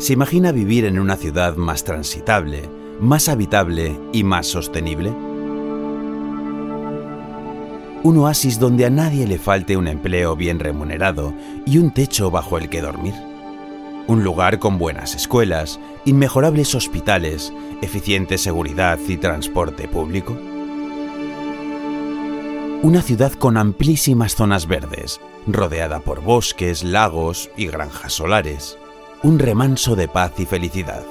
¿Se imagina vivir en una ciudad más transitable, más habitable y más sostenible? Un oasis donde a nadie le falte un empleo bien remunerado y un techo bajo el que dormir. Un lugar con buenas escuelas, inmejorables hospitales, eficiente seguridad y transporte público. Una ciudad con amplísimas zonas verdes, rodeada por bosques, lagos y granjas solares. Un remanso de paz y felicidad.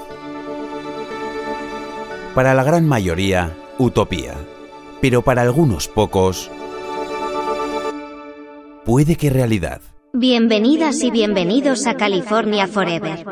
Para la gran mayoría, utopía. Pero para algunos pocos, puede que realidad. Bienvenidas y bienvenidos a California Forever.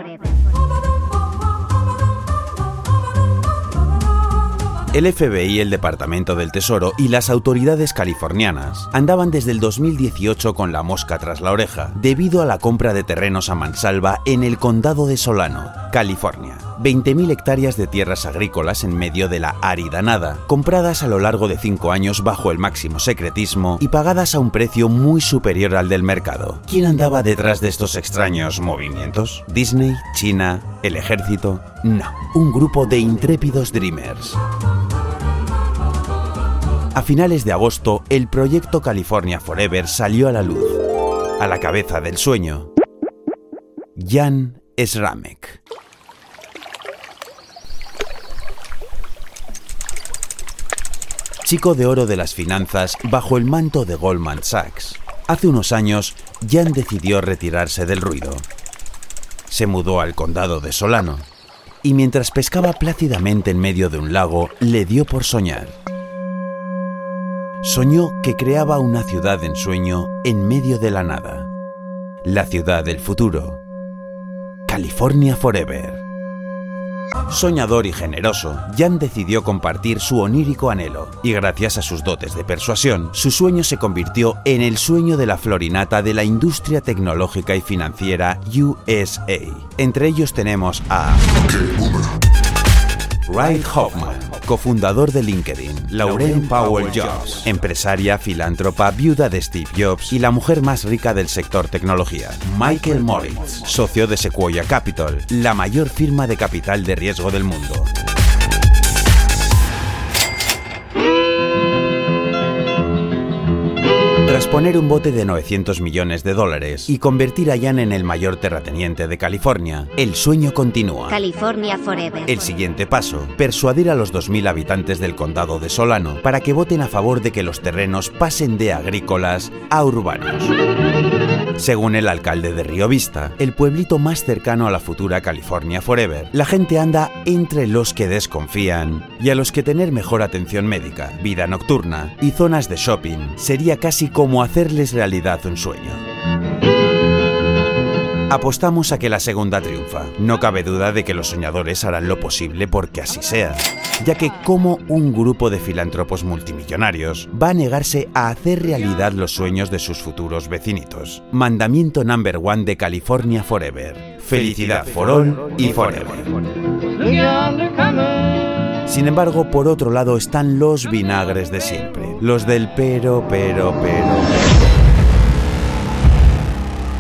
El FBI, el Departamento del Tesoro y las autoridades californianas andaban desde el 2018 con la mosca tras la oreja debido a la compra de terrenos a mansalva en el condado de Solano, California. 20.000 hectáreas de tierras agrícolas en medio de la árida nada, compradas a lo largo de cinco años bajo el máximo secretismo y pagadas a un precio muy superior al del mercado. ¿Quién andaba detrás de estos extraños movimientos? ¿Disney? ¿China? ¿El ejército? No, un grupo de intrépidos dreamers. A finales de agosto, el proyecto California Forever salió a la luz. A la cabeza del sueño, Jan Sramek. Chico de oro de las finanzas bajo el manto de Goldman Sachs. Hace unos años, Jan decidió retirarse del ruido. Se mudó al condado de Solano y mientras pescaba plácidamente en medio de un lago, le dio por soñar. Soñó que creaba una ciudad en sueño en medio de la nada. La ciudad del futuro. California Forever. Soñador y generoso, Jan decidió compartir su onírico anhelo, y gracias a sus dotes de persuasión, su sueño se convirtió en el sueño de la florinata de la industria tecnológica y financiera USA. Entre ellos tenemos a Wright Hoffman, cofundador de LinkedIn, Lauren Powell Jobs, empresaria, filántropa, viuda de Steve Jobs y la mujer más rica del sector tecnología, Michael Moritz, socio de Sequoia Capital, la mayor firma de capital de riesgo del mundo. Tras poner un bote de 900 millones de dólares y convertir a Jan en el mayor terrateniente de California, el sueño continúa. California Forever. El siguiente paso, persuadir a los 2.000 habitantes del condado de Solano para que voten a favor de que los terrenos pasen de agrícolas a urbanos. Según el alcalde de Río Vista, el pueblito más cercano a la futura California Forever, la gente anda entre los que desconfían y a los que tener mejor atención médica, vida nocturna y zonas de shopping sería casi como hacerles realidad un sueño. Apostamos a que la segunda triunfa. No cabe duda de que los soñadores harán lo posible porque así sea, ya que como un grupo de filántropos multimillonarios va a negarse a hacer realidad los sueños de sus futuros vecinitos. Mandamiento number one de California Forever. Felicidad for all y forever. Sin embargo, por otro lado están los vinagres de siempre, los del pero, pero, pero, pero.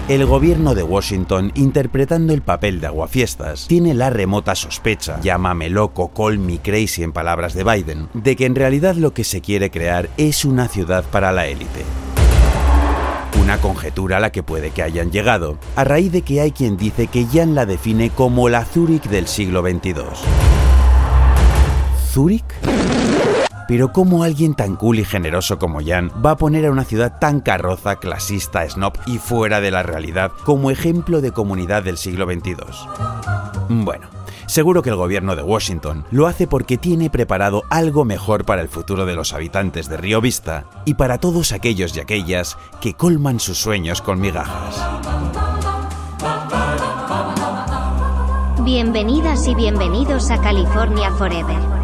El gobierno de Washington, interpretando el papel de aguafiestas, tiene la remota sospecha, llámame loco, call me crazy en palabras de Biden, de que en realidad lo que se quiere crear es una ciudad para la élite. Una conjetura a la que puede que hayan llegado, a raíz de que hay quien dice que Jan la define como la Zúrich del siglo XXII. ¿Zúrich? Pero ¿cómo alguien tan cool y generoso como Jan va a poner a una ciudad tan carroza, clasista, snob y fuera de la realidad como ejemplo de comunidad del siglo XXII? Bueno, seguro que el gobierno de Washington lo hace porque tiene preparado algo mejor para el futuro de los habitantes de Río Vista y para todos aquellos y aquellas que colman sus sueños con migajas. Bienvenidas y bienvenidos a California Forever.